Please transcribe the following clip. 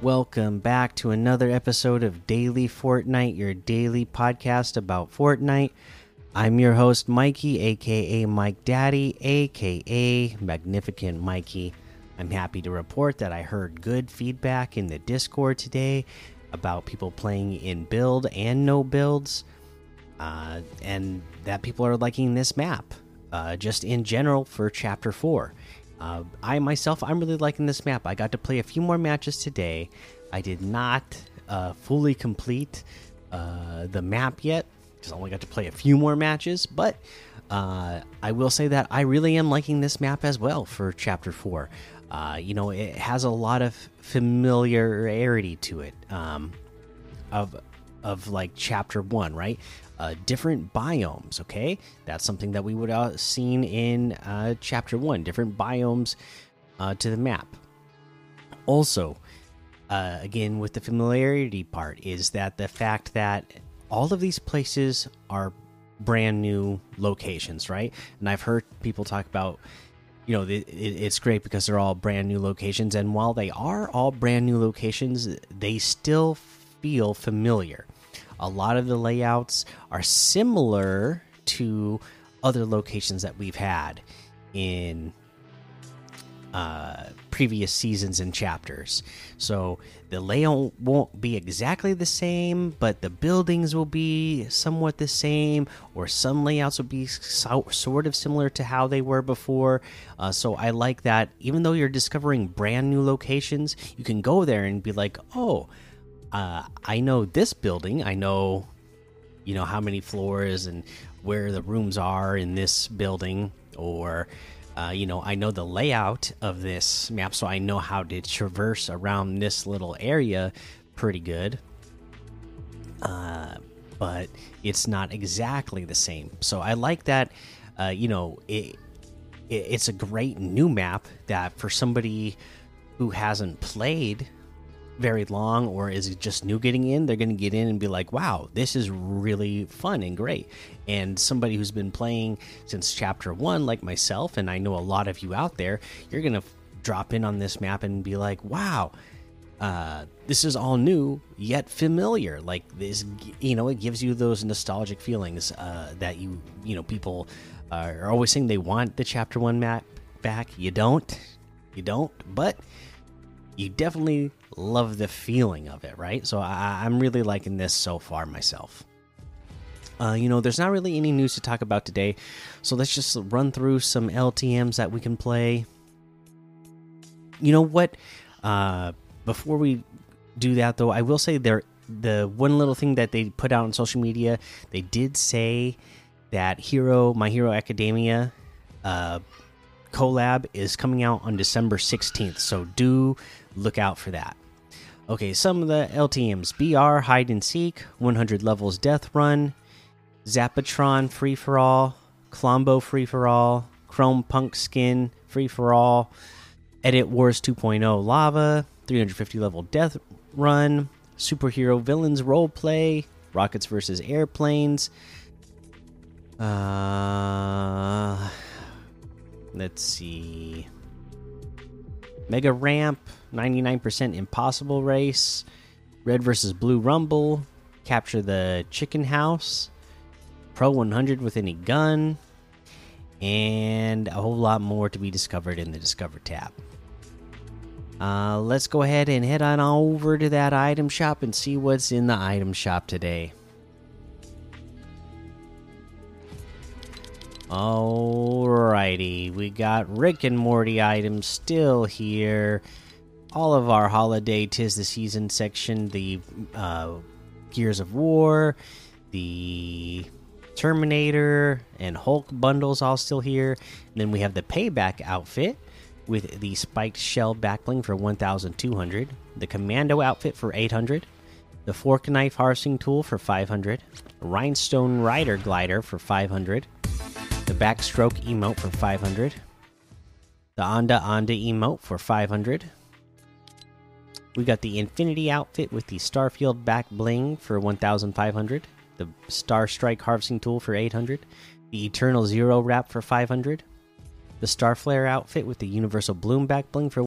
Welcome back to another episode of Daily Fortnite, your daily podcast about Fortnite. I'm your host, Mikey, aka Mike Daddy, aka Magnificent Mikey. I'm happy to report that I heard good feedback in the Discord today about people playing in build and no builds, uh, and that people are liking this map uh, just in general for Chapter 4. Uh, I myself, I'm really liking this map. I got to play a few more matches today. I did not uh, fully complete uh, the map yet, because I only got to play a few more matches. But uh, I will say that I really am liking this map as well for Chapter 4. Uh, you know, it has a lot of familiarity to it um, of of like Chapter 1, right? uh, different biomes. Okay, that's something that we would have uh, seen in uh, chapter one. Different biomes uh, to the map. Also, uh, again with the familiarity part, is that the fact that all of these places are brand new locations, right? And I've heard people talk about. You know, it, it's great because they're all brand new locations, and while they are all brand new locations, they still feel familiar a lot of the layouts are similar to other locations that we've had in uh, previous seasons and chapters. So the layout won't be exactly the same, but the buildings will be somewhat the same, or some layouts will be so, sort of similar to how they were before. Uh, so I like that. Even though you're discovering brand new locations, you can go there and be like, oh uh, I know this building. I know, you know, how many floors and where the rooms are in this building, or, uh, you know, I know the layout of this map, so I know how to traverse around this little area pretty good. Uh, but it's not exactly the same. So I like that. Uh, you know, it, it it's a great new map that for somebody who hasn't played very long or is it just new getting in? They're going to get in and be like wow this is really fun and great. And somebody who's been playing since chapter 1 like myself and I know a lot of you out there you're going to drop in on this map and be like wow uh, this is all new yet familiar. Like this you know it gives you those nostalgic feelings uh, that you you know people are always saying they want the chapter 1 map back. You don't. You don't but you definitely love the feeling of it, right? So I, am really liking this so far myself. Uh, you know, there's not really any news to talk about today, so let's just run through some LTMs that we can play. You know what? Uh, before we do that, though, I will say there the one little thing that they put out on social media, they did say that Hero My Hero Academia uh, collab is coming out on December 16th. So do look out for that. Okay, some of the LTMs BR Hide and Seek, 100 levels Death Run, Zapotron Free for All, Klombo Free for All, Chrome Punk Skin Free for All, Edit Wars 2.0 Lava, 350 level Death Run, Superhero Villains Roleplay, Rockets versus Airplanes. Uh, let's see. Mega Ramp, 99% Impossible Race, Red versus Blue Rumble, Capture the Chicken House, Pro 100 with any gun, and a whole lot more to be discovered in the Discover tab. Uh, let's go ahead and head on over to that item shop and see what's in the item shop today. Alrighty, we got Rick and Morty items still here. All of our holiday tis the season section, the uh, Gears of War, the Terminator, and Hulk bundles all still here. And then we have the Payback outfit with the spiked shell backbling for 1,200, the Commando outfit for 800, the Fork Knife harvesting tool for 500, Rhinestone Rider glider for 500 the backstroke emote for 500 the Onda Onda emote for 500 we got the Infinity outfit with the Starfield back bling for 1500 the Star Strike harvesting tool for 800 the Eternal Zero wrap for 500 the Starflare outfit with the Universal Bloom back bling for